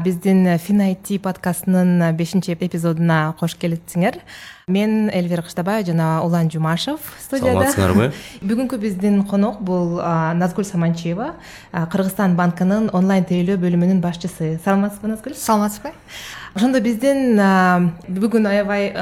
биздин финайти подкастынын бешинчи эпизодуна кош келипсиңер мен элвира кыштабаева жана улан жумашев студияда. Саламатсыңарбы бүгүнкү биздин конок бул назгүл саманчиева кыргызстан банкынын онлайн тейлөө бөлүмүнүн башчысы. Саламатсызбы назгүл? Саламатсызбы? Ошондо биздин бүгүн аябай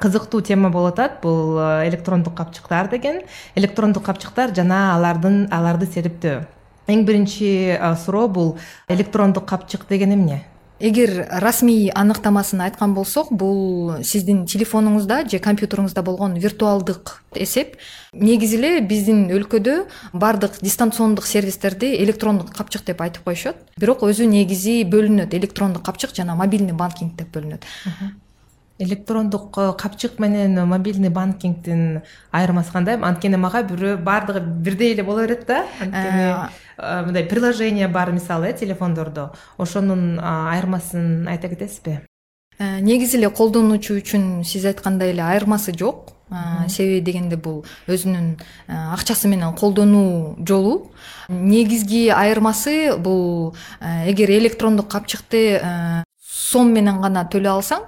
кызыктуу тема болуп атат. Бул электрондук капчыктар деген. Электрондук капчыктар жана алардын аларды сериптөө эң биринчи суроо бул электрондук капчык деген эмне? Эгер расмий аныктамасын айткан болсок бул сиздин телефонуңузда же компьютеруңузда болгон виртуалдык эсеп негизи эле биздин өлкөдө баардык дистанциондук сервистерди электрондук капчык деп айтып коюшат бирок өзү негизи бөлүнөт электрондук капчык жана мобильный банкинг деп бөлүнөт. Электрондук э, капчык менен мобильный банкингдин айырмасы кандай анткени мага бирөө баардыгы бирдей эле боло берет да. Анткени э, э, мындай приложение бар мисалы э телефондордо. Ошонун айырмасын айта кетесизби? Негизи эле колдонуучу үчүн сиз айткандай эле айырмасы жок. Себеби дегенде бул өзүнүн акчасы менен колдонуу жолу. Негизги айырмасы бул эгер электрондук капчыкты сом менен гана төлөй алсаң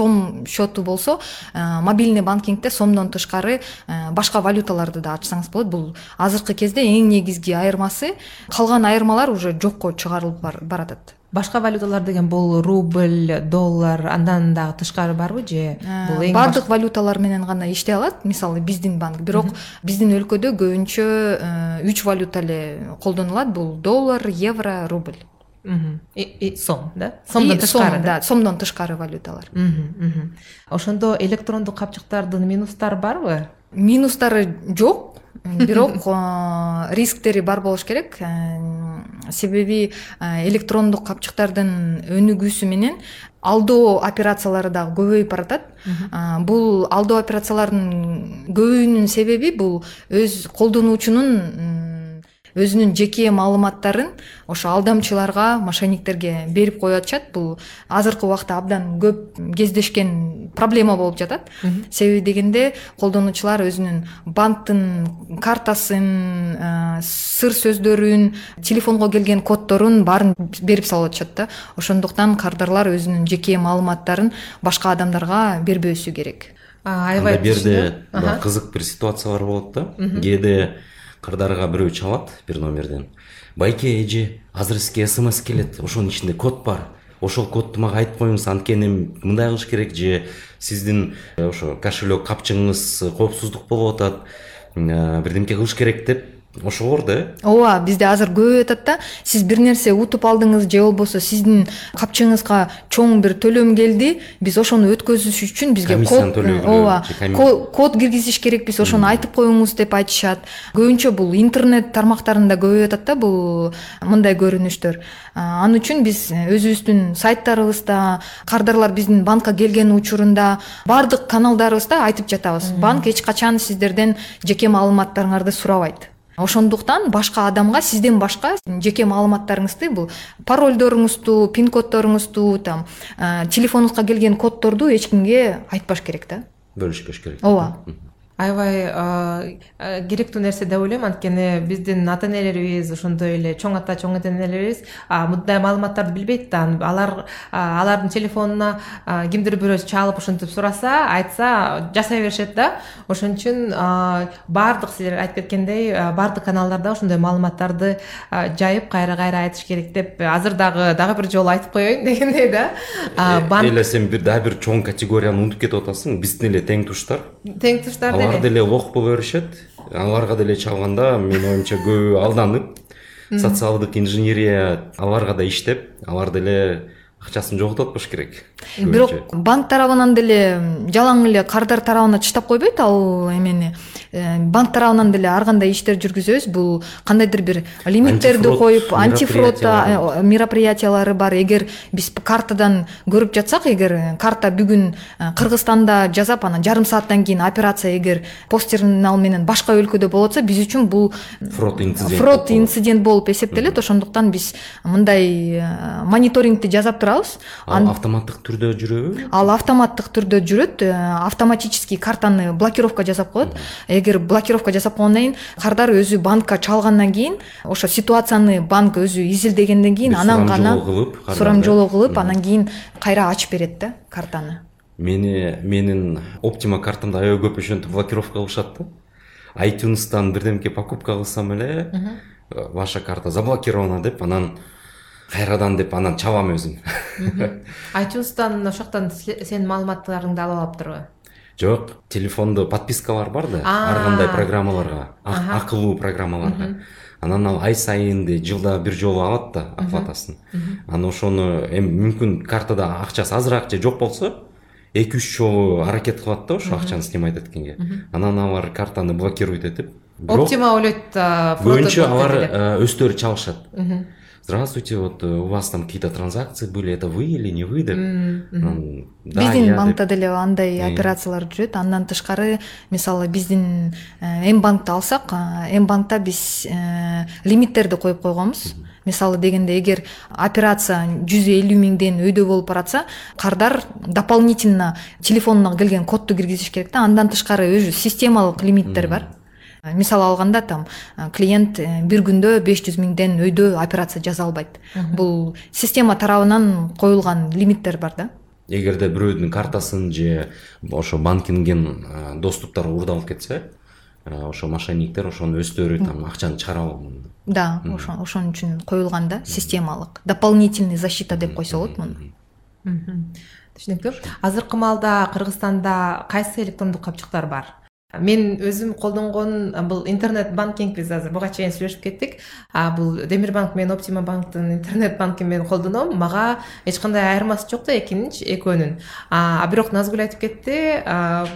сом счету болсо э, мобильный банкингде сомдон тышкары э, башка валюталарды да ачсаңыз болот. Бул азыркы кезде эң негизги айырмасы калган айырмалар уже жокко чыгарылып баратат. Башка валюталар деген бул рубль доллар андан дагы тышкары барбы же э, бул эң баардык валюталар менен гана иштей алат. Мисалы биздин банк. Бирок биздин өлкөдө көбүнчө үч валюта эле колдонулат. Бул доллар евро рубль сом да? Сомдон тышкары да? сомдон тышкары валюталар. Ошондо электрондук капчыктардын минустары барбы? Минустары жок бирок рисктери бар болуш керек. Себеби электрондук капчыктардын өнүгүүсү менен алдоо операциялары дагы көбөйүп баратат. Бул алдоо операцияларынын көбөйүүнүн себеби бул өз колдонуучунун өзүнүн жеке маалыматтарын ошо алдамчыларга мошенниктерге берип коюп атышат. Бул азыркы убакта абдан көп кездешкен проблема болуп жатат. Себеби дегенде колдонуучулар өзүнүн банктын картасын э, сыр сөздөрүн телефонго келген коддорун баарын берип салып атышат да. Ошондуктан кардарлар өзүнүн жеке маалыматтарын башка адамдарга бербөөсү керек. Аябай бул жерде кызык бир ситуациялар болот да. Кээде кырдарга бирөө чалат бир номерден. Байке эже азыр сизге смс келет ошонун ичинде код бар. Ошол кодду мага айтып коюңуз анткени мындай кылыш керек же сиздин э, ошо кошелек капчыгыңыз коопсуздук болуп атат э, бирдемке кылыш керек деп ошого да? Э ооба бизде азыр көбөйүп атат да. Сиз бир нерсе утуп алдыңыз же болбосо сиздин капчыгыңызга чоң бир төлөм келди биз ошону өткөзүш үчүн бизге комиссияны төлөө ооба код киргизиш керекпиз ошону айтып коюңуз деп айтышат. Көбүнчө бул интернет тармактарында көбөйүп атат да бул мындай көрүнүштөр. Ал үчүн биз өзүбүздүн сайттарыбызда кардарлар биздин банкка келген учурунда баардык каналдарыбызда айтып жатабыз. Банк эч качан сиздерден жеке маалыматтарыңарды сурабайт ошондуктан башка адамга сизден башка жеке маалыматтарыңызды бул парольдоруңузду пин коддоруңузду там телефонуңузга келген коддорду эч кимге айтпаш керек да? Бөлүшпөш керек. Ооба аябай керектүү нерсе деп ойлойм. Анткени биздин ата энелерибиз ошондой эле чоң ата чоң энелерибиз мындай маалыматтарды билбейт да. Алар алардын телефонуна кимдир бирөө чалып ушинтип сураса айтса жасай беришет да. Ошон үчүн баардык силер айтып кеткендей баардык каналдарда ошондой маалыматтарды жайып кайра кайра айтыш керек деп азыр дагы дагы бир жолу айтып коеюн дегендей да. Эле сен бир дагы бир чоң категорияны унутуп кетип атасың. Биздин эле тең туштар. Тең туштар алар деле боло беришет аларга деле чалганда менин оюмча көбү алданып социалдык инженерия аларга да иштеп алар деле акчасын жоготуп атпаш керек бирок банк тарабынан деле жалаң эле кардар тарабына таштап койбойт ал эмени? э, банк тарабынан деле ар кандай иштер жүргүзөбүз. Бул кандайдыр бир лимиттерди коюп антифрод э, мероприятиялары бар. Эгер биз картадан көрүп жатсак эгер карта бүгүн э, кыргызстанда жасап анан жарым сааттан кийин операция эгер пост терминал менен башка өлкөдө болуп атса биз үчүн бул фрод инцидент фрод инцидент болуп эсептелет. Ошондуктан биз мындай мониторингди жасап турабыз. Ал автоматтык түрдө жүрөбү? Ал автоматтык түрдө жүрөт. Э, автоматический картаны блокировка жасап коет эгер блокировка жасап койгондон кийин кардар өзү банкка чалгандан кийин ошо ситуацияны банк өзү изилдегенден кийин анан гана кылып, да? кылып анан кийин кайра ачып берет да картаны. Мени менин оптима картамды аябай көп ошентип блокировка кылышат да. айтюнстан бирдемке покупка кылсам эле э, ваша карта заблокирована деп анан кайрадан деп анан чабам өзүм айтюнстан ошол жактан сенин маалыматтарыңды алып алыптырбы жок телефондо подпискалар бар да ар кандай программаларга а- Аха. акылуу программаларга анан ал ай сайын жылда бир жолу алат да оплатасын. Анан ошону эми мүмкүн картада акчасы азыраак же жок болсо эки үч жолу аракет кылат да ошо акчаны снимать эткенге анан алар картаны блокирует этип бирок оптима ойлойт көбүнчө алар өздөрү чалышат здравствуйте вот э, у вас там какие то транзакции были это вы или не вы? деп. Биздин банкта деле андай Э. операциялар жүрөт. Андан тышкары мисалы биздин м банкты алсак м банкта биз э, лимиттерди коюп койгонбуз. Мисалы дегенде эгер операция жүз элүү миңден өйдө болуп баратса кардар дополнительно телефонуна келген кодду киргизиш керек да. Андан тышкары өзү системалык лимиттер бар. Э, мисалы алганда там э, клиент э, бир күндө беш жүз миңден өйдө операция жаса албайт бул система тарабынан коюлган лимиттер бар да. Эгерде бирөөдүн картасын же ошо банкинген э, доступтары уурдалып кетсе э, ошо мошенниктер ошону өздөрү там акчаны чыгара алат да ошо ошон үчүн коюлган да системалык дополнительный защита деп койсо болот муну. Түшүнүктүү азыркы маалда кыргызстанда кайсы электрондук капчыктар бар мен өзүм колдонгон бул интернет банкинг биз азыр буга чейин сүйлөшүп кеттик. Бул демир банк менен оптима банктын интернет банкин мен колдоном. Мага эч кандай айырмасы жок да экининчи экөөнүн. А бирок назгүл айтып кетти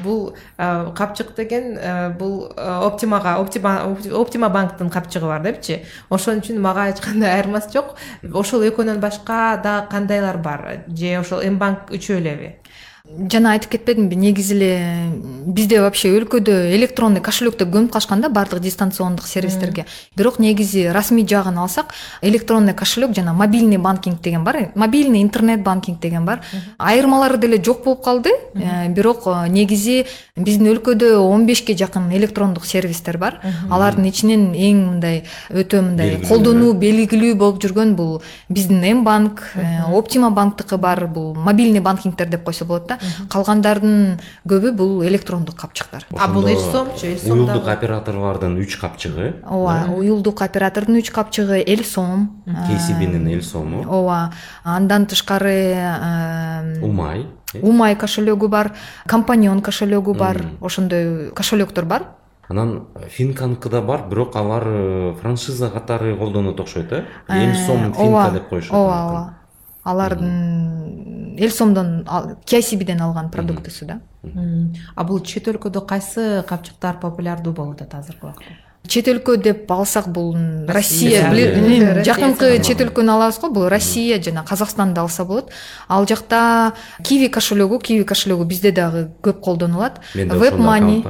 бул капчык деген бул оптимага оптима оптима банктын капчыгы бар депчи. Ошон үчүн мага эч кандай айырмасы жок. Ошол экөөнөн башка дагы кандайлар бар. Же ошол м банк үчөө элеби жана айтып кетпедимби негизи эле бизде вообще өлкөдө электронный кошелектер көнүп калышкан да баардык дистанциондук сервистерге. Бирок негизи расмий жагын алсак электронный кошелек жана мобильный банкинг деген бар мобильный интернет банкинг деген бар. Айырмалары деле жок болуп калды Э, бирок э, негизи биздин өлкөдө он бешке жакын электрондук сервистер бар. Алардын ичинен эң мындай өтө мындай колдонуу белгилүү болуп жүргөн бул биздин м банк э, оптима банктыкы бар бул мобильный банкингтер деп койсо болот да калгандардын көбү бул электрондук капчыктар. А бул Ошондо Эльсомчу, Эльсом уюлдук операторлордун үч капчыгы ооба уюлдук оператордун үч капчыгы эл сом. Kcbнин эл сому. Ооба андан тышкары э, умай э, умай кошелегу бар компаньон кошелегу бар ошондой кошелектор бар. Анан финканыкы да бар бирок алар э, франшиза катары колдонот окшойт э? Эл сом Э, финка деп коюшат ооба ооба алардын эл сомдон kcbден алган продуктусу да. А бул чет өлкөдө кайсы капчыктар популярдуу болуп атат азыркы убакта? Чет өлкө деп алсак бул Россия. жакынкы чет өлкөнү алабыз го бул россия жана казакстанды алса болот. Ал жакта киви кошелегу киви кошелегу бизде дагы көп колдонулат. Менде веб мани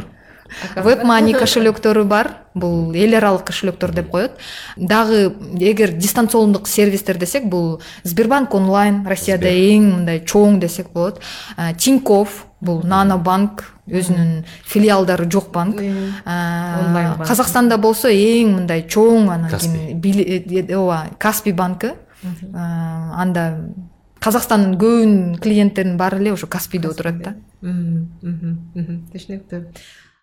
аккаунт бар веб мани кошелектору бар. Бул эл аралык кошелектор деп коет дагы эгер дистанциондук сервистер десек бул сбербанк онлайн россияда эң мындай чоң десек болот тинькофф бул нано банк өзүнүн филиалдары жок банк. Онлайн казакстанда болсо эң мындай чоң анан кийин ооба каспий банкы анда казакстандын көбүн клиенттердин баары эле ошо каспийде отурат да. Түшүнүктүү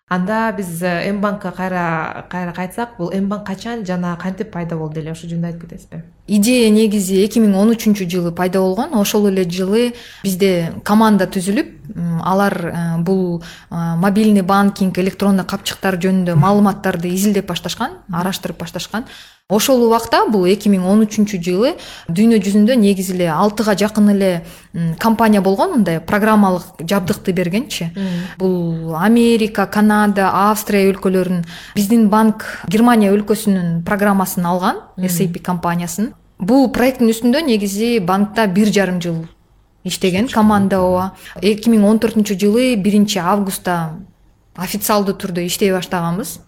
анда биз м банкка кайра кайра кайтсак бул м банк качан жана кантип пайда болду эле? Ошол жөнүндө айтып кетесизби? Идея негизи эки миң он үчүнчү жылы пайда болгон. Ошол эле жылы бизде команда түзүлүп алар э, бул э, мобильный банкинг электрондук капчыктар жөнүндө маалыматтарды изилдеп башташкан араштырып башташкан ошол убакта бул эки миң он үчүнчү жылы дүйнө жүзүндө негизи эле алтыга жакын эле компания болгон мындай программалык жабдыкты бергенчи. Бул америка канада австрия өлкөлөрүнүн биздин банк германия өлкөсүнүн программасын алган sap компаниясын. Бул проекттин үстүндө негизи банкта бир жарым жыл иштеген команда ооба. Эки миң он төртүнчү жылы биринчи августта официалдуу түрдө иштей баштаганбыз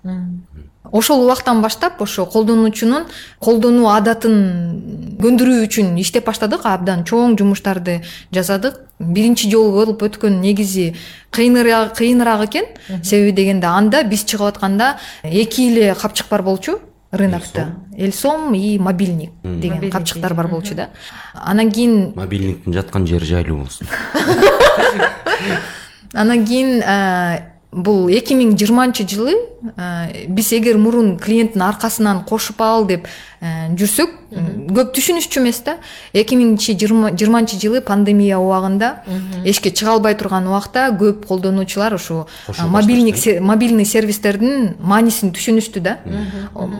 ошол убактан баштап ошо колдонуучунун колдонуу адатын көндүрүү үчүн иштеп баштадык. Абдан чоң жумуштарды жасадык. Биринчи жолу болуп өткөн негизи кыйыныраак кыйыныраак экен. Себеби дегенде анда биз чыгып атканда эки эле капчык бар болчу рынокто элсом и мобильник деген капчыктар бар болчу да. Анан кийин мобильниктин жаткан жери жайлуу болсун. Анан кийин э, бул эки миң жыйырманчы жылы э, биз эгер мурун клиенттин аркасынан кошуп ал деп э, жүрсөк көп түшүнүшчү эмес да. Эки миңчи жыйырманчы жылы пандемия убагында эчке чыга албай турган убакта көп колдонуучулар ушу мобильник мобильный сервистердин маанисин түшүнүштү да.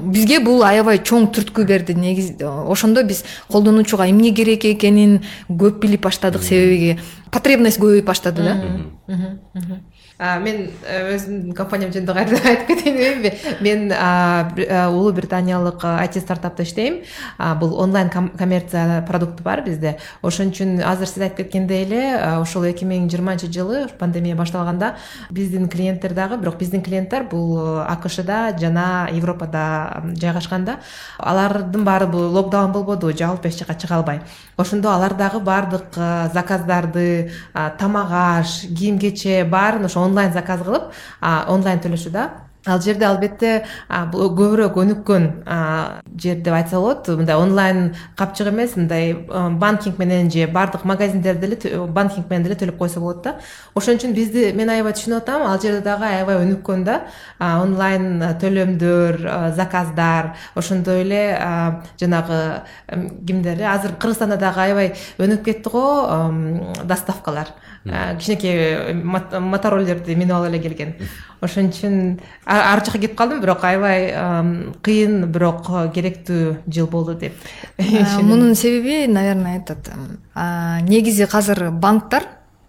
Бизге бул аябай чоң түрткү берди. Негизи ошондо биз колдонуучуга эмне керек экенин көп билип баштадык себеби потребность көбөйүп баштады да мен э, өзүмдүн компаниям жөнүндө кайрадан айтып кетейин дебеймби мен а, улуу британиялык айти стартапта иштейм. Бул онлайн ком- коммерция продукту бар бизде. Ошон үчүн азыр сиз айтып кеткендей эле ошол эки миң жыйырманчы жылы пандемия башталганда биздин клиенттер дагы бирок биздин клиенттер бул э, акшда жана европада жайгашкан да алардын баары бул локдаун болбодубу жабылып эч жака чыга албай ошондо алар дагы баардык э, заказдарды а, тамак аш кийим кече баарын ошо онлайн заказ кылып онлайн төлөшү да? Ал жерде албетте бул көбүрөөк өнүккөн жер деп айтса болот. Мындай онлайн капчык эмес мындай э, банкинг менен же баардык магазиндер деле банкинг менен деле төлөп койсо болот да. Ошон үчүн бизди мен аябай түшүнүп атам. Ал жерде дагы аябай өнүккөн да. Онлайн төлөмдөр заказдар ошондой эле жанагы кимдер э, азыр кыргызстанда дагы аябай өнүгүп кетти го доставкалар. Кичинекей мот- мотороллерди минип алып эле келген. Ошон үчүн ар жака кетип калдым бирок аябай кыйын бирок керектүү жыл болду деп. А, мунун себеби наверное этот негизи азыр банктар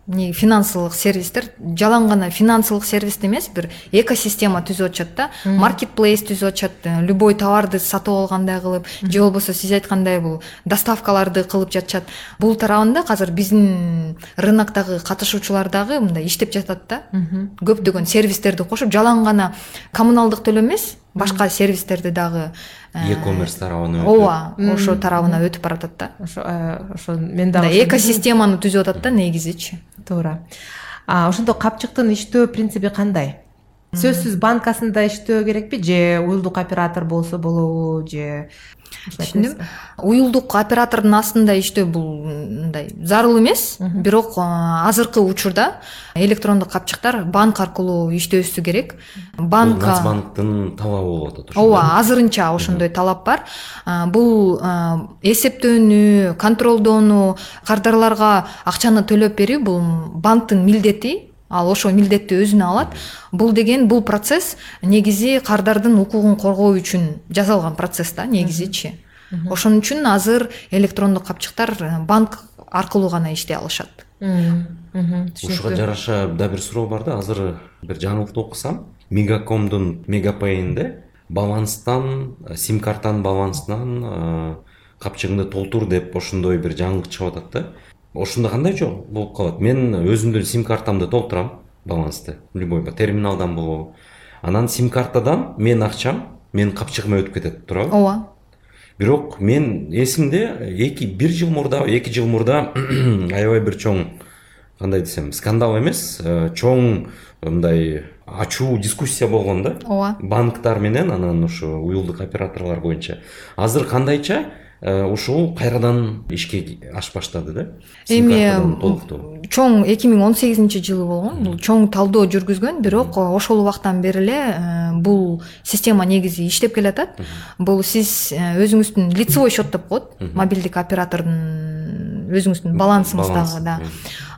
финансылык сервистер жалаң гана финансылык сервисти эмес бир экосистема түзүп атышат да. Маркет плейс түзүп атышат э, любой товарды сатып алгандай кылып же болбосо сиз айткандай бул доставкаларды кылып жатышат. Бул тарабында азыр биздин рыноктогу катышуучулар дагы мындай иштеп жатат да. Көптөгөн сервистерди кошуп жалаң гана коммуналдык төлөм эмес башка сервистерди дагы э, e commerce тарабына өтүп. ооба ошо тарабына өтүп баратат да. Ошо э, ошо мен дагы экосистеманы түзүп атат да негизичи. Туура. Ошондо капчыктын иштөө принципи кандай? Сөзсүз банкасында иштөө керекпи? Же уюлдук оператор болсо болобу же түшүндүм уюлдук оператордун астында иштөө бул мындай зарыл эмес. Бирок азыркы учурда электрондук капчыктар банк аркылуу иштөөсү керек. Бул банка нацбанктын талабы болуп атат ооба азырынча ошондой талап бар. Бул эсептөөнү контролдоону кардарларга акчаны төлөп берүү бул банктын милдети ал ошол милдетти өзүнө алат. Бул деген бул процесс негизи кардардын укугун коргоо үчүн жасалган процесс да негизичи. Ошон үчүн азыр электрондук капчыктар э, банк аркылуу гана иштей алышат. Ушуга жараша да бир суроо бар да. Азыр бир жаңылыкты окусам мегакомдун мегапейинде баланстан сим картанын балансынан э, капчыгыңды толтур деп ошондой бир жаңылык чыгып атат да ошондо кандай болуп калат? Мен өзүмдүн сим картамды толтурам балансты. Любой терминалдан болобу. Анан сим картадан менин акчам менин капчыгыма өтүп кетет туурабы ооба. Бирок мен эсимде эки бир жыл мурда эки жыл мурда аябай бир чоң кандай десем скандал эмес. Э, чоң мындай ачуу дискуссия болгон да. Ооба. Банктар менен анан ушу уюлдук операторлор боюнча. Азыр кандайча ушул кайрадан ишке аш баштады да? Эми толуктоо чоң эки миң он сегизинчи жылы болгон. Бул чоң талдоо жүргүзгөн бирок ошол убактан бери эле э, бул система негизи иштеп келатат. Бул сиз э, өзүңүздүн лицевой счет деп коет. Мобилдик оператордун өзүңүздүн балансыңыздагы да.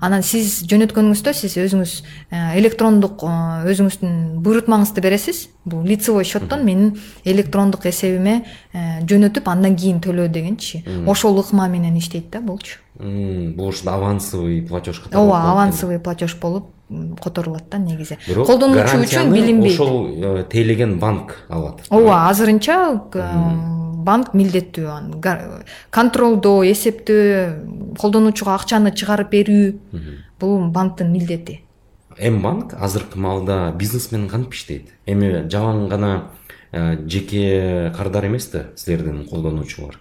Анан сиз жөнөткөнүңүздө сиз өзүңүз э, электрондук э, өзүңүздүн буйрутмаңызды бересиз. Бул лицевой счеттон менин электрондук эсебиме э, жөнөтүп андан кийин төлөө дегенчи. Ошол ыкма менен иштейт да булчу бул ушундай авансовый платеж катары ооба авансовый платеж болуп которулат да негизи. Бирок колдонуучу үчүн билинбейт ошол тейлеген банк алат. Ооба азырынча банк милдеттүү аны контролдоо эсептөө колдонуучуга акчаны чыгарып берүү бул банктын милдети. М банк азыркы маалда бизнес менен кантип иштейт. Эми жалаң гана э, жеке кардар эмес да силердин колдонуучулар.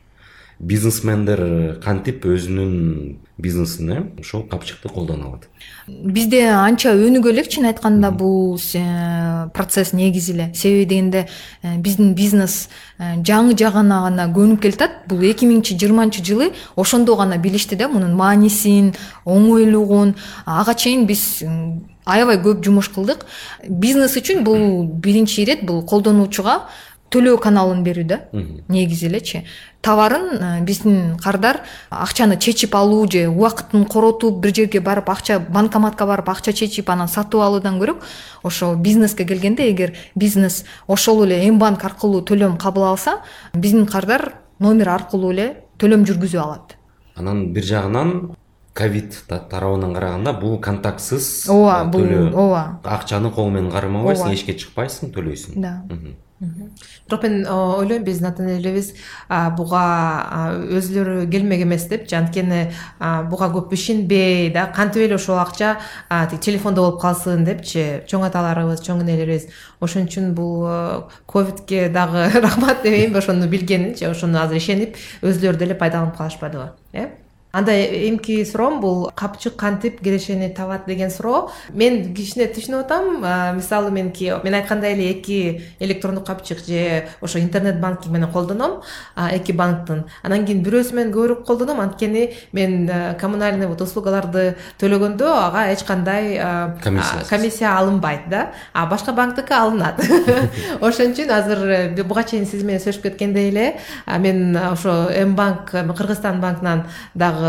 Бизнесмендер кантип өзүнүн бизнесин э ошол капчыкты колдоно алат. Бизде анча өнүгө элек чын айтканда бул процесс негизи эле. Себеби дегенде э, биздин бизнес э, жаңы жагына гана көнүп келатат. Бул эки миңинчи жыйырманчы жылы ошондо гана билишти да мунун маанисин оңойлугун. Ага чейин биз аябай көп жумуш кылдык. Бизнес үчүн бул биринчи ирет бул колдонуучуга төлөө каналын берүү да. Негизи элечи товарын э, биздин кардар акчаны чечип алуу же убакытын коротуп бир жерге барып акча банкоматка барып акча чечип анан сатып алуудан көрө ошо бизнеске келгенде эгер бизнес ошол эле м банк аркылуу төлөм кабыл алса биздин кардар номер аркылуу эле төлөм жүргүзүп алат. Анан бир жагынан ковид тарабынан караганда бул контактсыз ооба э, бул ооба. акчаны кол менен кармабайсың эчке чыкпайсың төлөйсүң да бирок мен ойлойм биздин ата энелерибиз буга өзүлөрү келмек эмес депчи анткени буга көп ишенбей да кантип эле ошол акча тиги телефондо болуп калсын депчи чоң аталарыбыз чоң энелерибиз ошон үчүн бул ковидке дагы рахмат дебейинби ошону билгенинчи ошону азыр ишенип өзүлөрү деле пайдаланып калышпадыбы э анда эмки суроом бул капчык кантип кирешени табат деген суроо. Мен кичине түшүнүп атам мисалы меники мен айткандай эле эки электрондук капчык же ошо интернет банкинг менен колдоном эки банктын. Анан кийин бирөөсү менен көбүрөөк колдоном анткени мен коммунальный вот услугаларды төлөгөндө ага эч кандай комиссия алынбайт да. А башка банктики алынат. Ошон үчүн азыр э, буга чейин сиз менен сүйлөшүп кеткендей эле мен ошо м банк кыргызстан банкынан дагы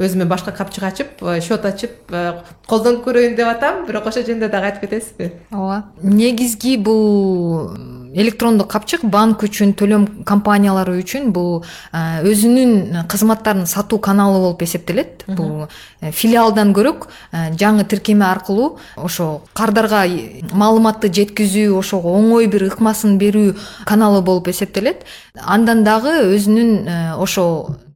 өзүмө башка капчык ачып э, счет ачып э, колдонуп көрөйүн деп атам бирок ошол жөнүндө дагы айтып кетесизби. Ооба. Негизги бул электрондук капчык банк үчүн төлөм компаниялары үчүн бул э, өзүнүн кызматтарын сатуу каналы болуп эсептелет. Бул филиалдан көрөөк жаңы тиркеме аркылуу ошо кардарга маалыматты жеткизүү ошого оңой бир ыкмасын берүү каналы болуп эсептелет. Андан дагы өзүнүн ошо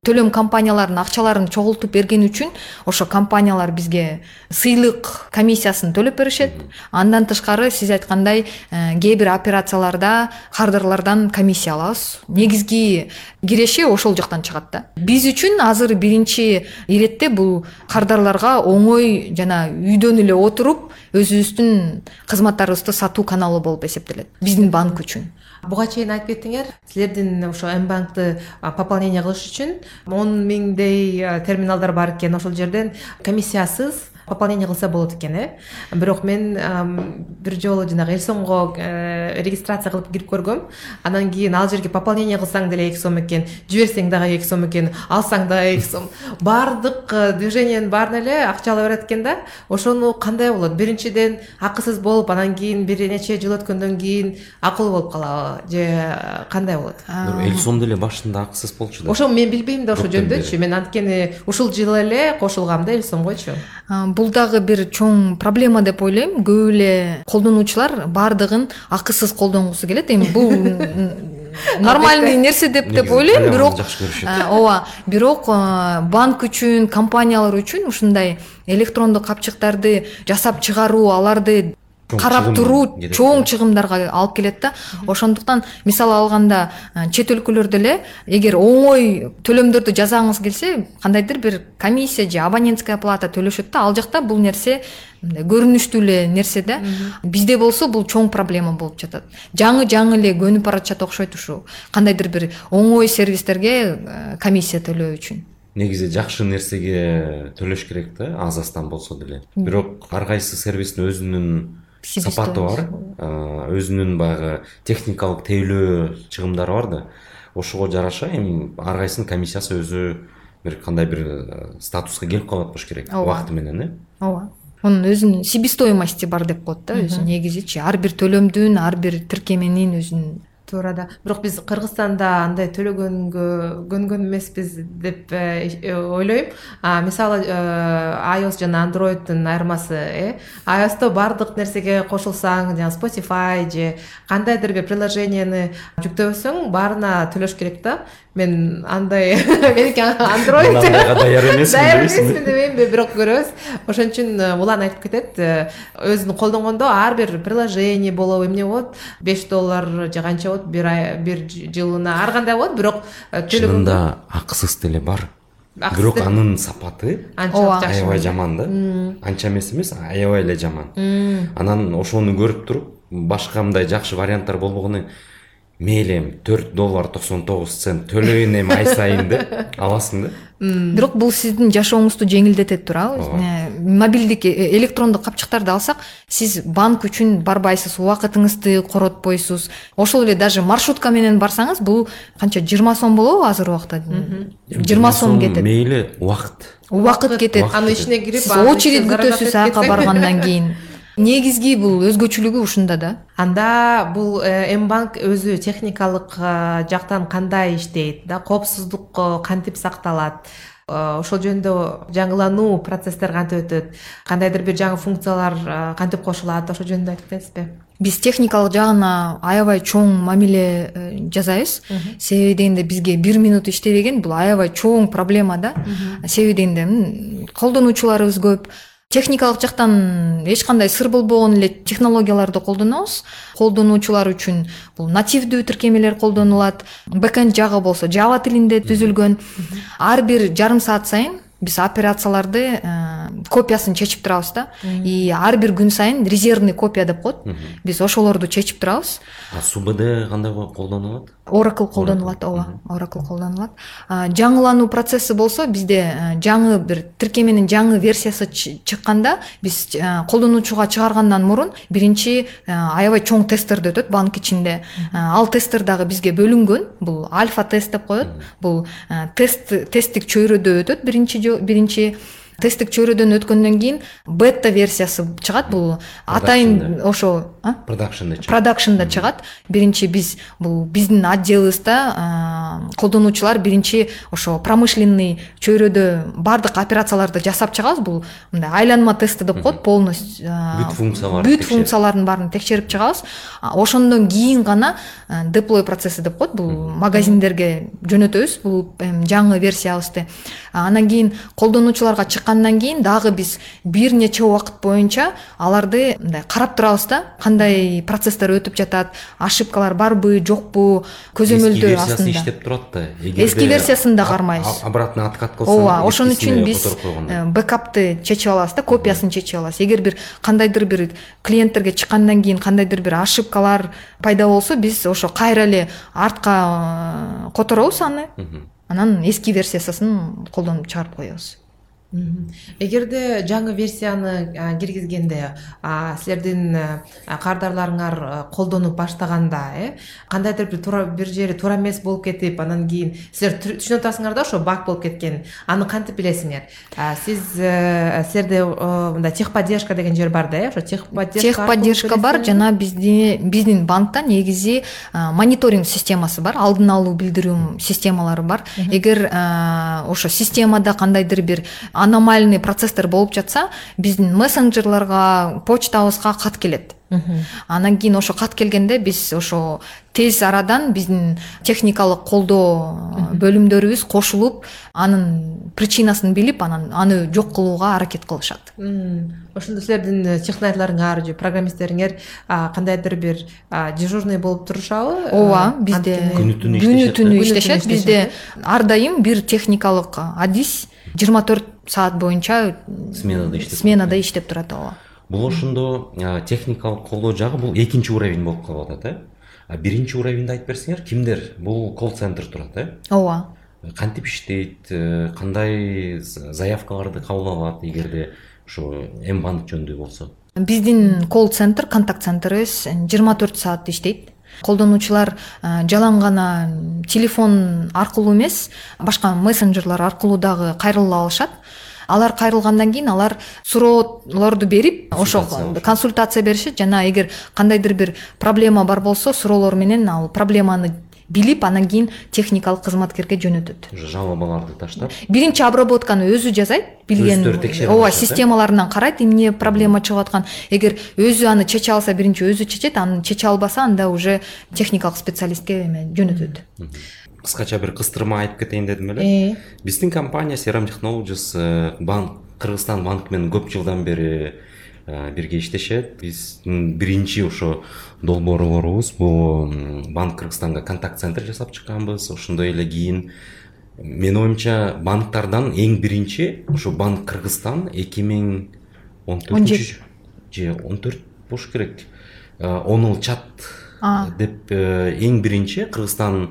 төлөм компанияларынын акчаларын чогултуп бергени үчүн ошо компаниялар бизге сыйлык комиссиясын төлөп беришет. Андан тышкары сиз айткандай э, кээ бир операцияларда кардарлардан комиссия алабыз. Негизги киреши ошол жактан чыгат да. Биз үчүн азыр биринчи иретте бул кардарларга оңой жана үйдөн эле отуруп өзүбүздүн кызматтарыбызды сатуу каналы болуп эсептелет. Биздин банк үчүн буга чейин айтып кеттиңер силердин ошо м банкты пополнение кылыш үчүн он миңдей терминалдар бар экен ошол жерден. Комиссиясыз пополнение кылса болот экен э. Бирок мен бир жолу жанагы эл сомго э, регистрация кылып кирип көргөм. Анан кийин ал жерге пополнение кылсаң деле эки сом экен жиберсең дагы эки сом экен алсаң дагы эки сом. Баардык э, движениянын баарына эле акча ала берет экен да. Ошону кандай болот? Биринчиден акысыз болуп анан кийин бир нече жыл өткөндөн кийин акылуу болуп калабы же э, кандай болот? Эл сом деле башында акысыз болчу да. Ошо мен билбейм да ошол жөнүндөчү мен анткени ушул жылы эле кошулгам да эл сомгочу бул дагы бир чоң проблема деп ойлойм. Көп эле колдонуучулар баардыгын акысыз колдонгусу келет. Эми бул нормальный нерсе деп деп ойлойм. бирок жакшы көрүшөт. ооба бирок банк үчүн компаниялар үчүн ушундай электрондук капчыктарды жасап чыгаруу аларды карап туруу чоң чыгымдарга алып келет да. Ошондуктан мисал алганда чет өлкөлөрдө эле эгер оңой төлөмдөрдү жасагыңыз келсе кандайдыр бир комиссия же абонентская плата төлөшөт да. Ал жакта бул нерсе мындай көрүнүштүү эле нерсе да. Бизде болсо бул чоң проблема болуп жатат. Жаңы жаңы эле көнүп баратышат окшойт ушул. Кандайдыр бир оңой сервистерге комиссия төлөө үчүн. Негизи жакшы нерсеге төлөш керек да аз аздан болсо деле. Бирок ар кайсы сервистин өзүнүн сапаты бар. өзүнүн баягы техникалык тейлөө чыгымдары бар да. Ошого жараша эми ар кайсынын комиссиясы өзү бир кандай бир статуска келип калып атпаш керек убакыты менен э? Ооба. Мунун өзүнүн себестоимости бар деп коет да өзү негизичи. Ар бир төлөмдүн ар бир тиркеменин өзүнүн туура да бирок биз кыргызстанда андай төлөгөнгө көнгөн эмеспиз деп э, э, ойлойм. Мисалы ios жана androidдун айырмасы э? iosто баардык нерсеге кошулсаң жана spotify же кандайдыр бир приложенияны жүктөбөсөң баарына төлөш керек да. Мен андай меники андайга даяр эмесмин даяр эмесмин дебейм бирок көрөбүз. Ошон үчүн э, улан айтып кетет э, өзүн колдонгондо ар бир приложение болобу эмне болот. Беш доллар же канча болот бир ай бир жылына ар кандай болот бирок э, чынында акысыз деле бар. Бирок анын сапаты анчалык жакшы аябай жаман да. Анча эмес эмес аябай эле жаман. Анан ошону көрүп туруп башка мындай жакшы варианттар болбогону мейли эми төрт доллар токсон тогуз цент төлөйүн эми ай сайын деп аласың да? Бирок бул сиздин жашооңузду жеңилдетет туурабы мобилдик электрондук капчыктарды алсак сиз банк үчүн барбайсыз убакытыңызды коротпойсуз ошол эле даже маршрутка менен барсаңыз бул канча жыйырма сом болобу азыркы убакта жыйырма сом кетет мейли убакыт убакыт кетет анын ичине кирип очередь күтөсүз аяка этсең. баргандан кийин негизги бул өзгөчөлүгү ушунда да. Анда бул м банк өзү техникалык э, жактан кандай иштейт да? Коопсуздук э, кантип сакталат? Э, ошол жөнүндө жаңылануу процесстер кантип өтөт? Кандайдыр бир жаңы функциялар э, кантип кошулат? Ошол жөнүндө айтып кетесизби биз техникалык жагына аябай чоң мамиле э, жасайбыз. Себеби дегенде бизге бир минут иштебеген бул аябай чоң проблема да. Себеби дегенде колдонуучуларыбыз көп техникалык жактан эч кандай сыр болбогон эле технологияларды колдонобуз. Колдонуучулар үчүн бул нативдүү тиркемелер колдонулат. Бэкенд жагы болсо жава тилинде түзүлгөн. Ар бир жарым саат сайын биз операцияларды э, копиясын чечип турабыз да. И ар бир күн сайын резервный копия деп коет. Биз ошолорду чечип турабыз. Субд кандай колдонулат? Oracle колдонулат ооба oracle. Колдонулат. Жаңылануу процесси болсо бизде э, жаңы бир тиркеменин жаңы версиясы чы- чыкканда биз э, колдонуучуга чыгаргандан мурун биринчи аябай чоң тесттерди өтөт банк ичинде. Ал тесттер дагы бизге бөлүнгөн. Бул альфа тест деп коет. Бул тест тесттик чөйрөдө өтөт биринчи жо- биринчи тесттик чөйрөдөн өткөндөн кийин бета версиясы чыгат бул атайын ошо а? продакшнда чыгат. Продакшнда чыгат. Биринчи биз бул биздин отделыбызда а, колдонуучулар биринчи ошо промышленный чөйрөдө баардык операцияларды жасап чыгабыз. Бул мындай айланма тести деп коет полностью Бүт функцияларды бүт текшерип. функцияларын баарын текшерип чыгабыз. А, ошондон кийин гана деплой процесси деп коет бул магазиндерге жөнөтөбүз. Бул эм, жаңы версиябызды анан кийин колдонуучуларга чыккандан кийин дагы биз бир нече убакыт боюнча аларды мындай карап турабыз да. Кандай процесстер өтүп жатат ошибкалар барбы жокпу көзөмөлдөө версиясы астында. иштеп турат да. Эгерде Эски версиясын да кармайбыз. обратно откат кылсаң ооба ошон үчүн биз э, бэкапты чечип алабыз да копиясын чечип алабыз эгер бир кандайдыр бир клиенттерге чыккандан кийин кандайдыр бир ошибкалар пайда болсо биз ошо кайра эле артка э, которобуз аны. Анан эски версиясын колдонуп чыгарып коебуз. Эгерде жаңы версияны киргизгенде силердин а, кардарларыңар а, колдонуп баштаганда э кандайдыр бир туура бир жери туура эмес болуп кетип анан кийин силер түшүнүп атасыңар да ошо баг болуп кеткенин аны кантип билесиңер? Сиз э, силерде э, мындай техподдержка деген жер бар да э ошо техподдержка техподдержка бар жана бизди биздин банкта негизи мониторинг системасы бар алдын алуу билдирүү системалары бар. Эгер ошо системада кандайдыр бир аномальный процесстер болуп жатса биздин мессенджерлерга почтабызга кат келет. Анан кийин ошо кат келгенде биз ошо тез арадан биздин техникалык колдоо бөлүмдөрүбүз кошулуп анын причинасын билип анан аны жок кылууга аракет кылышат. Ошондо силердин э, технайтларыңар же программисттериңер а, кандайдыр бир дежурный болуп турушабы? Ооба бизде анткени- Күнү түнү иштешет, бизде ар дайым бир техникалык адис жыйырма төрт саат боюнча Сменада иштеп сменада иштеп турат ооба. Бул ошондо техникалык колдоо жагы бул экинчи уровень болуп калып атат э. Биринчи уровеньди айтып берсеңер кимдер? Бул колл центр турат э. Ооба. Кантип иштейт э, кандай заявкаларды кабыл алат эгерде ушу м банк жөнүндө болсо? Биздин колл центр контакт центрибиз жыйырма төрт саат иштейт колдонуучулар э, жалаң гана телефон аркылуу эмес башка мессенджерлер аркылуу дагы кайрыла алышат. Алар кайрылгандан кийин алар суроолорду берип ошо Консультация беришет. Жана эгер кандайдыр бир проблема бар болсо суроолор менен ал проблеманы билип анан кийин техникалык кызматкерге жөнөтөт. Уже жалобаларды таштап. Биринчи обработканы өзү жасайт билген Өздөрү текшере ооба системаларынан карайт эмне проблема чыгып аткан. Эгер өзү аны чече алса биринчи өзү чечет анан чече албаса анда уже техникалык специалистке эме жөнөтөт. Кыскача бир кыстырма айтып кетейин дедим эле. Э. биздин компания seram technologies э, банк кыргызстан банкы менен көп жылдан бери бирге иштешет. Биздин биринчи ошо долбоорлорубуз бул банк кыргызстанга контакт центр жасап чыкканбыз. Ошондой эле кийин менин оюмча банктардан эң биринчи ошо банк кыргызстан эки миң он Он төртүнчү же он төрт болуш керек. Онул чат А. деп э, эң биринчи кыргызстан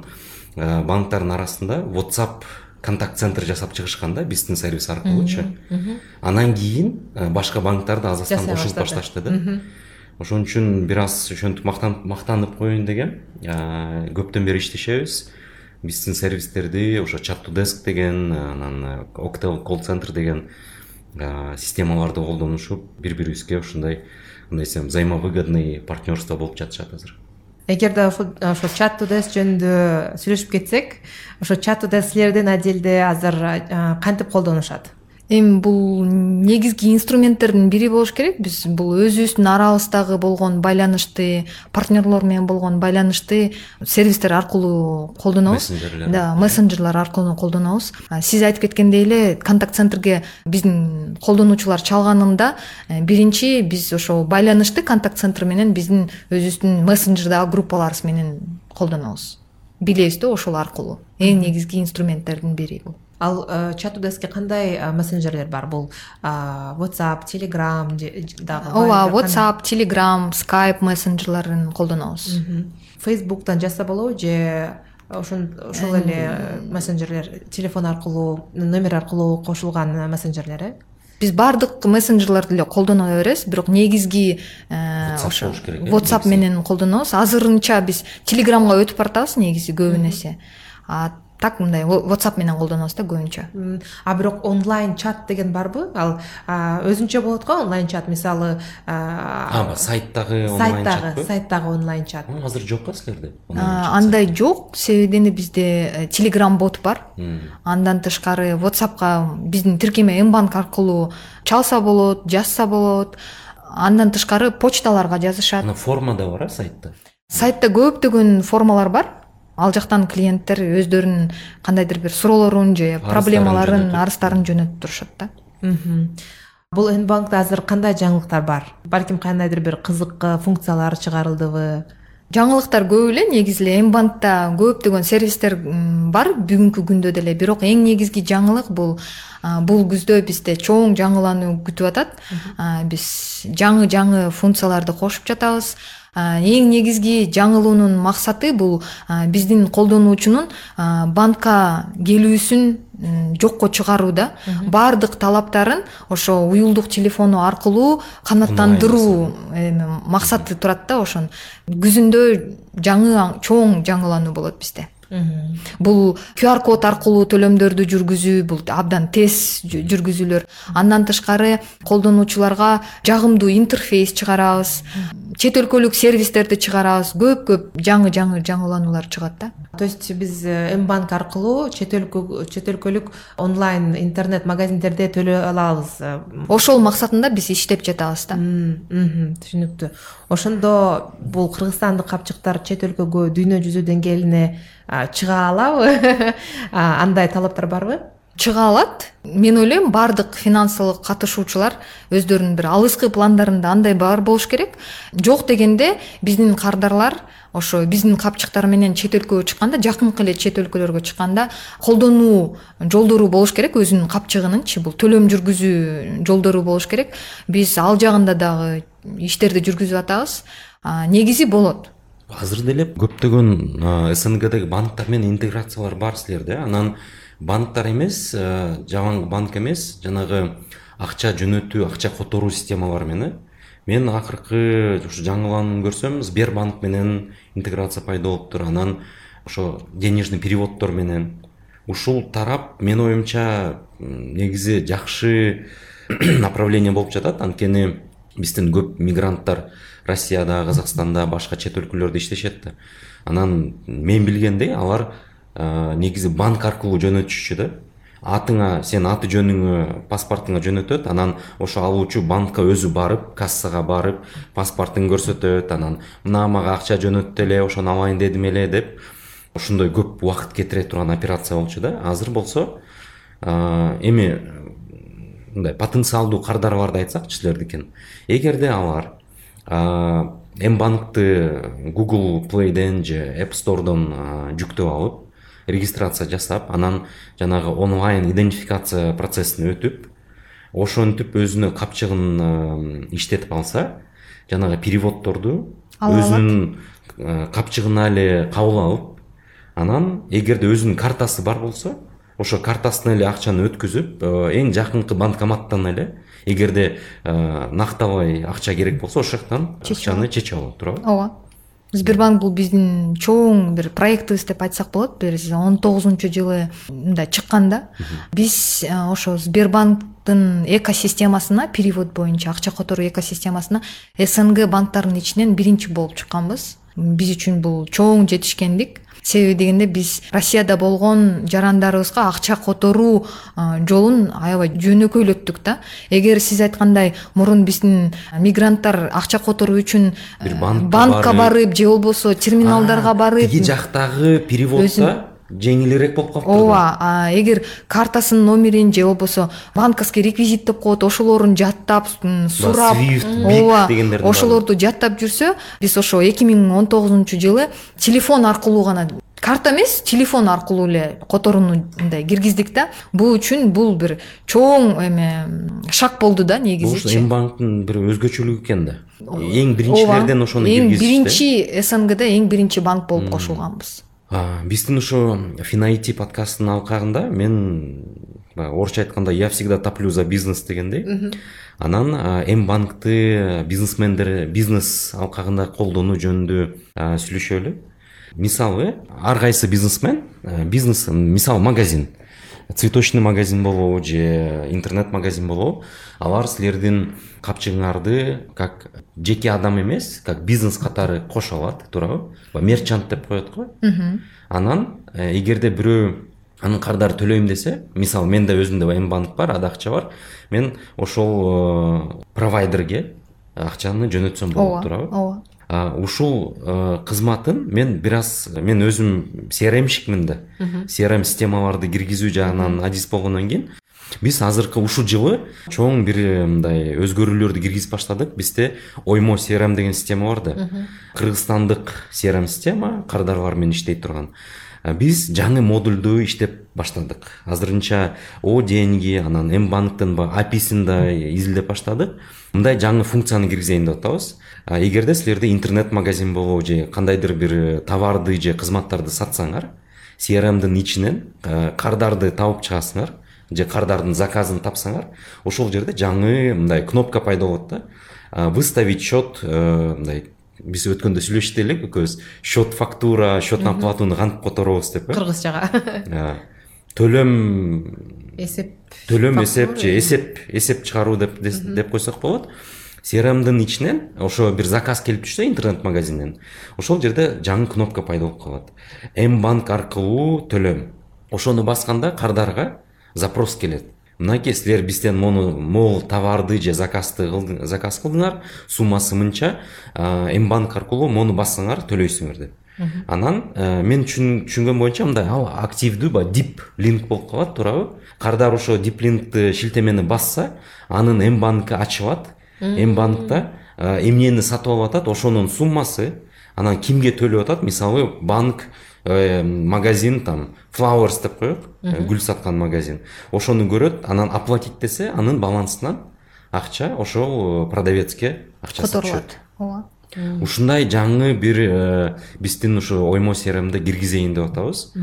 э, банктарынын арасында whatsapp контакт центр жасап чыгышкан да биздин сервис аркылуучу анан кийин э, башка банктар да аз аздан Жасай кошулуп башташты да. Ошон үчүн бир аз ошентип мактанып коеюн дегем Э, көптөн бери иштешебиз. Биздин сервистерди ошо chat to desk деген анан octel колл центр деген э, системаларды колдонушуп бири бирибизге ушундай мындай десем взаимовыгодный партнерство болуп жатышат азыр эгерде ошо чат тудес жөнүндө сүйлөшүп кетсек ошо чат тудес силердин отделде азыр кантип колдонушат эми бул негизги инструменттердин бири болуш керек. Биз бул өзүбүздүн арабыздагы болгон байланышты партнерлор менен болгон байланышты сервистер аркылуу колдонобуз. Да мессенджерлер аркылуу колдонобуз. Сиз айтып кеткендей эле контакт центрге биздин колдонуучулар чалганында э, биринчи биз ошо байланышты контакт центр менен биздин өзүбүздүн мессенджердагы группаларыбыз менен колдонобуз. Билебиз да ошол аркылуу. Эң негизги инструменттердин бири бул ал э, чат тудеске кандай а, мессенджерлер бар? Бул whatsapp telegram дагы ооба whatsapp telegram skype мессенджерлерин колдонобуз. Фейсбуктан жазса болобу же ошон ошол эле э, мессенджерлер телефон аркылуу номер аркылуу кошулган э, мессенджерлер э биз баардык мессенджерлерди эле колдоно беребиз бирок негизги э, ошо болуш керек, э, whatsapp менен колдонобуз. Азырынча биз телеграмга өтүп баратабыз негизи көбүн эсе а так мындай whatsapp менен колдонобуз да көбүнчө. М, а бирок онлайн чат деген барбы? Ал а, өзүнчө болот го онлайн чат? Мисалы а, а баягы сайттагы онлайн сайттагы онлайн чат. М, азыр жок го силерде? А, андай жок. Себебинде бизде телеграм бот бар. Андан тышкары whatsappка биздин тиркеме мбанк аркылуу чалса болот жазса болот. Андан тышкары почталарга жазышат. Форма да бар э сайтта? Сайтта көптөгөн формалар бар ал жактан клиенттер өздөрүнүн кандайдыр бир суроолорун же проблемаларын арыздарын жөнөтүп турушат да. Мгм. бул н банкта азыр кандай жаңылыктар бар? Балким кандайдыр бир кызык э, функциялар чыгарылдыбы? Жаңылыктар көп эле негизи эле мбанкта көптөгөн сервистер бар. Бүгүнкү күндө деле бирок эң негизги жаңылык бул бул күздө бизде чоң жаңылануу күтүп атат. А, биз жаңы жаңы функцияларды кошуп жатабыз. Эң негизги жаңылуунун максаты бул биздин колдонуучунун банкка келүүсүн жокко чыгаруу да баардык талаптарын ошо уюлдук телефону аркылуу канааттандыруу эми максаты турат да ошон. Күзүндө жаңы аң- чоң жаңылануу болот бизде. Бул qr код аркылуу төлөмдөрдү жүргүзүү бул абдан тез жүргүзүүлөр андан тышкары колдонуучуларга жагымдуу интерфейс чыгарабыз чет өлкөлүк сервистерди чыгарабыз. Көп көп жаңы жаңы жаңылануулар чыгат да. То есть биз м банк аркылуу чет өлкө чет өлкөлүк онлайн интернет магазиндерде төлөй алабыз. Э, ошол максатында биз иштеп жатабыз да. Түшүнүктүү. Ошондо бул кыргызстандык капчыктар чет өлкөгө дүйнө жүзү деңгээлине чыга алабы? Андай талаптар барбы чыга алат. Мен ойлойм баардык финансылык катышуучулар өздөрүнүн бир алыскы пландарында андай бар болуш керек. Жок дегенде биздин кардарлар ошо биздин капчыктар менен чет өлкөгө чыкканда жакынкы эле чет өлкөлөргө чыкканда колдонуу жолдору болуш керек өзүнүн капчыгынынчы. Бул төлөм жүргүзүү жолдору болуш керек. Биз ал жагында дагы иштерди жүргүзүп атабыз. Негизи болот. Азыр деле көптөгөн снгдеги банктар менен интеграциялар бар силерде. Анан банктар эмес а, жаман банк эмес жанагы акча жөнөтүү акча которуу системалары менен мен акыркы ушу жаңыланууну көрсөм сбербанк менен интеграция пайда болуптур анан ошо денежный переводдор менен. Ушул тарап менин оюмча негизи жакшы направление болуп жатат. Анткени биздин көп мигранттар россияда казакстанда башка чет өлкөлөрдө иштешет. Да анан мен билгендей алар негизи банк аркылуу жөнөтүшчү да. Атыңа сен аты жөнүңө паспортуңа жөнөтөт анан ошо алуучу банкка өзү барып кассага барып паспортун көрсөтөт анан мына мага акча жөнөттү эле ошону алайын дедим эле деп ошондой көп убакыт кетире турган операция болчу да. Азыр болсо эми мындай потенциалдуу кардар барды айтсакчы силердикин эгерде алар м банкты google плейден же app storeдон жүктөп алып регистрация жасап анан жанагы онлайн идентификация процессин өтүп ошентип өзүнө капчыгын иштетип алса жанагы переводдорду өзүнүн капчыгына эле кабыл алып анан эгерде өзүнүн картасы бар болсо ошо картасына эле акчаны өткүзүп эң жакынкы банкоматтан эле эгерде нактабай акча керек болсо ошол жактан акчаны чечип алат туурабы? Ооба сбербанк бул биздин чоң бир проектибиз деп айтсак болот. Бир он тогузунчу жылы мындай чыккан да. Биз ошо сбербанктын экосистемасына перевод боюнча акча которуу экосистемасына снг банктардын ичинен биринчи болуп чыкканбыз. Биз үчүн бул чоң жетишкендик себеби дегенде биз россияда болгон жарандарыбызга акча которуу жолун аябай жөнөкөйлөттүк да. Эгер сиз айткандай мурун биздин мигранттар акча которуу үчүн бир банкка барып же болбосо терминалдарга барып тиги жактагы переводдо жеңилирээк болуп калыптыр ооба эгер картасынын номерин же болбосо банковский реквизит деп коет ошолорун жаттап сурап ооба ошолорду жаттап жүрсө биз ошо эки миң он тогузунчу жылы телефон аркылуу гана карта эмес телефон аркылуу эле которууну мындай киргиздик да. Бул үчүн бул бир чоң эме шаг болду да негизичи бул м банктын бир өзгөчөлүгү экен да. Эң биринчилерден ошону эң биринчи снгда эң биринчи банк болуп кошулганбыз биздин ушу финаити подкасттын алкагында мен баягы орусча айтканда я всегда топлю за бизнес дегендей анан м банкты бизнесмендер бизнес алкагында колдонуу жөнүндө сүйлөшөлү. Мисалы ар кайсы бизнесмен бизнес мисалы магазин. Цветочный магазин болобу же интернет магазин болобу. Алар силердин капчыгыңарды как жеке адам эмес как бизнес катары кошо алат туурабы. Мерчант деп коет го. Анан э, эгерде бирөө анын кардарын төлөйм десе мисалы менде өзүмдө м банк бар ада акча бар мен ошол э, провайдерге акчаны жөнөтсөм болот туурабы. ооба ушул э, кызматын мен бир аз мен өзүм crmщикмин да. Crm системаларды киргизүү жагынан адис болгондон кийин биз азыркы ушул жылы чоң бир э, мындай өзгөрүүлөрдү киргизип баштадык. Бизде оймо crm деген система бар да. Кыргызстандык crm система кардарлар менен иштей турган. Биз жаңы модулду иштеп баштадык. Азырынча о деньги анан м банктын баягы аписин да изилдеп баштадык. Мындай жаңы функцияны киргизейин деп атабыз. Эгерде силерде интернет магазин болобу же кандайдыр бир э, товарды же кызматтарды сатсаңар crmдин ичинен кардарды табып чыгасыңар же кардардын заказын тапсаңар ошол жерде жаңы мындай кнопка пайда болот да выставить счет э, мындай биз өткөндө сүйлөштүк элек экөөбүз счет фактура счет оплатуну кантип которобуз деп э? Кыргызчага төлөм эсеп төлөм эсеп же эсеп эсеп чыгаруу деп деп койсок болот. Crmдын ичинен ошо бир заказ келип түшсө интернет магазинден ошол жерде жаңы кнопка пайда болуп калат. М банк аркылуу төлөм. Ошону басканда кардарга запрос келет. Мынакей силер бизден мону могул товарды же заказды заказ кылдыңар суммасы мынча м банк аркылуу мону бассаңар төлөйсүңөр деп. Анан мен түшүнгөн боюнча мындай ал активдүү баягы дип линк болуп калат туурабы. Кардар ошо дип линктти шилтемени басса анын м банкы ачылат м банкта эмнени сатып алып атат ошонун суммасы анан кимге төлөп атат? Мисалы банк э, магазин там flowers деп коелук э, гүл саткан магазин. Ошону көрөт анан оплатить десе анын балансынан акча ошол э, продавецке акчасы которулат. ооба ушундай жаңы бир биздин ушу оймо crmди киргизейин деп атабыз.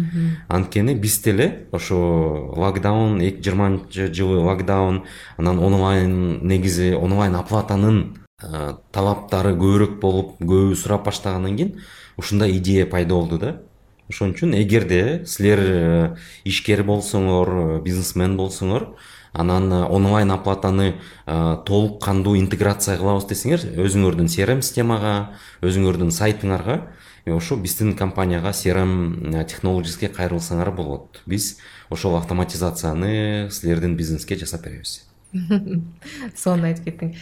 Анткени биз деле ошо локдаун жыйырманчы жылы локдаун анан онлайн негизи онлайн оплатанын талаптары көбүрөөк болуп көбү сурап баштагандан кийин ушундай идея пайда болду да. Ошон үчүн эгерде силер э, ишкер болсоңор э, бизнесмен болсоңор анан э, онлайн оплатаны толук кандуу интеграция кылабыз десеңер өзүңөрдүн crm системага өзүңөрдүн сайтыңарга ошо биздин компанияга crm технологический кайрылсаңар болот биз ошол автоматизацияны силердин бизнеске жасап беребиз. сонун айтып кеттиң.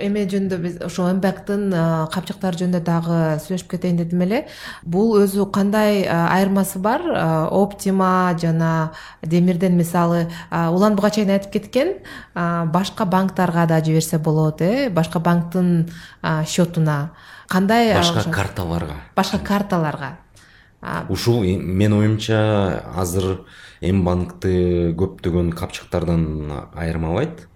Эме жөнүндө биз ошо эмбактын капчыктары жөнүндө дагы сүйлөшүп кетейин дедим эле. Бул өзү кандай айырмасы бар? Оптима жана демирден мисалы. Улан буга чейин айтып кеткен башка банктарга да жиберсе болот э? Башка банктын счетуна. Кандай башка карталарга. Башка карталарга ушул менин оюмча азыр м банкты көптөгөн капчыктардан айырмалайт.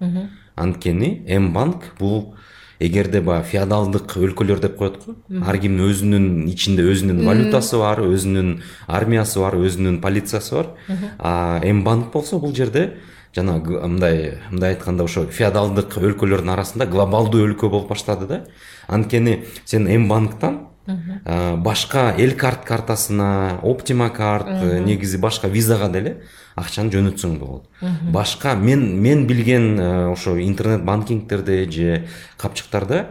Анткени м банк бул эгерде баягы феодалдык өлкөлөр деп коет го. Ар кимдин өзүнүн ичинде өзүнүн валютасы бар өзүнүн армиясы бар өзүнүн полициясы бар. А м банк болсо бул жерде жанагы мындай мындай айтканда ошо феодалдык өлкөлөрдүн арасында глобалдуу өлкө болуп баштады да. Анткени сен м банктан башка эл карт картасына оптима карт негизи башка визага деле акчаны жөнөтсөң болот башка мен мен билген ошо интернет банкингтерде же капчыктарда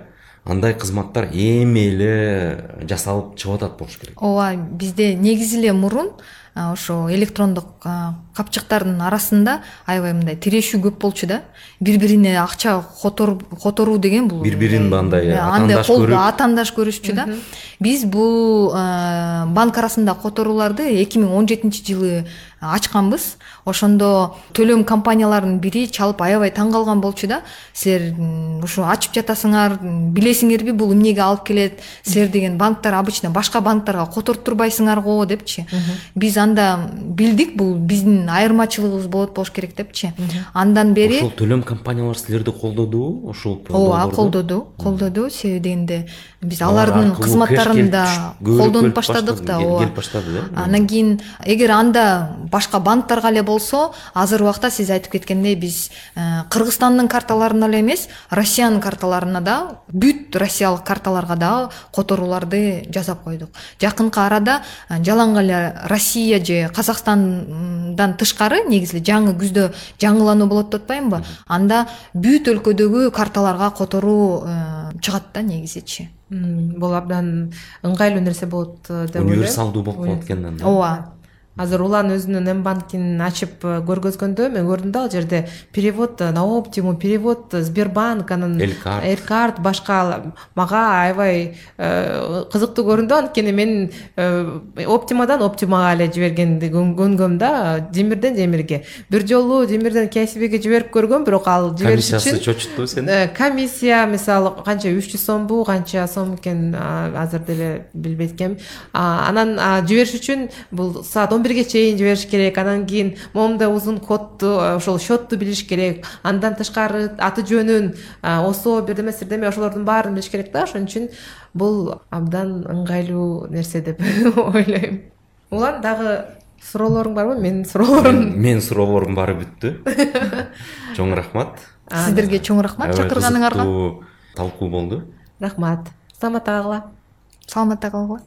андай кызматтар эми эле жасалып чыгып атат болуш керек. Ооба бизде негизи эле мурун ошо электрондук капчыктардын арасында аябай мындай тирешүү көп болчу да. Бири бирине акча которуу деген бул бири бирин андай андай колдо атаандаш көрүшчү да. Биз бул банк арасында которууларды эки миң он жетинчи жылы ачканбыз. Ошондо төлөм компанияларынын бири чалып аябай таң калган болчу да силер ушу ачып жатасыңар билесиңерби бул эмнеге алып келет? Силер деген банктар обычно башка банктарга котортурбайсыңар го депчи биз анда билдик бул биздин айырмачылыгыбыз болот болуш керек депчи. Андан бери ошол төлөм компаниялар силерди колдодубу ушул ооба колдоду колдоду. Себеби дегенде биз алардын кызматтарын да колдонуп баштадык да ооба. келип баштады да анан кийин эгер анда башка банктарга эле болсо азыркы убакта сиз айтып кеткендей биз э, кыргызстандын карталарына эле эмес россиянын карталарына да бүт россиялык карталарга дагы которууларды жасап койдук. Жакынкы арада э, жалаң эле россия же казакстандан тышкары негизи эле жаңы күздө жаңылануу болот деп атпаймынбы. Анда бүт өлкөдөгү карталарга которуу э, чыгат да негизичи бул абдан ыңгайлуу нерсе болот деп ойлойм универсалдуу болуп калат экен анда ооба азыр улан өзүнүн м банкин ачып э, көргөзгөндө мен көрдүм да ал жерде перевод э, на оптиму перевод э, сбербанк анан элкарт элкарт башка мага аябай кызыктуу көрүндү. Анткени мен оптимадан оптимага эле жибергенди көнгөм да демирден демирге. Бир жолу демирден ксбге жиберип көргөм бирок ал жибериш үчүн комиссиясы чочуттубу сени комиссия мисалы канча үч жүз сомбу канча сом экен азыр деле билбейт экенмин. Анан жибериш үчүн бул саат он бирге чейин жибериш керек. Анан кийин моундай узун кодту ошол счетту билиш керек. Андан тышкары аты жөнүн осо бирдеме сирдеме ошолордун баарын билиш керек да. Ошон үчүн бул абдан ыңгайлуу нерсе деп ойлойм. Улан дагы суроолоруң барбы? Менин суроолорум. Менин суроолорум баары бүттү чоң рахмат. Сиздерге чоң рахмат чакырганыңарга. кызыктуу талкуу болду. Рахмат. Саламатта калгыла. Саламатта калгыла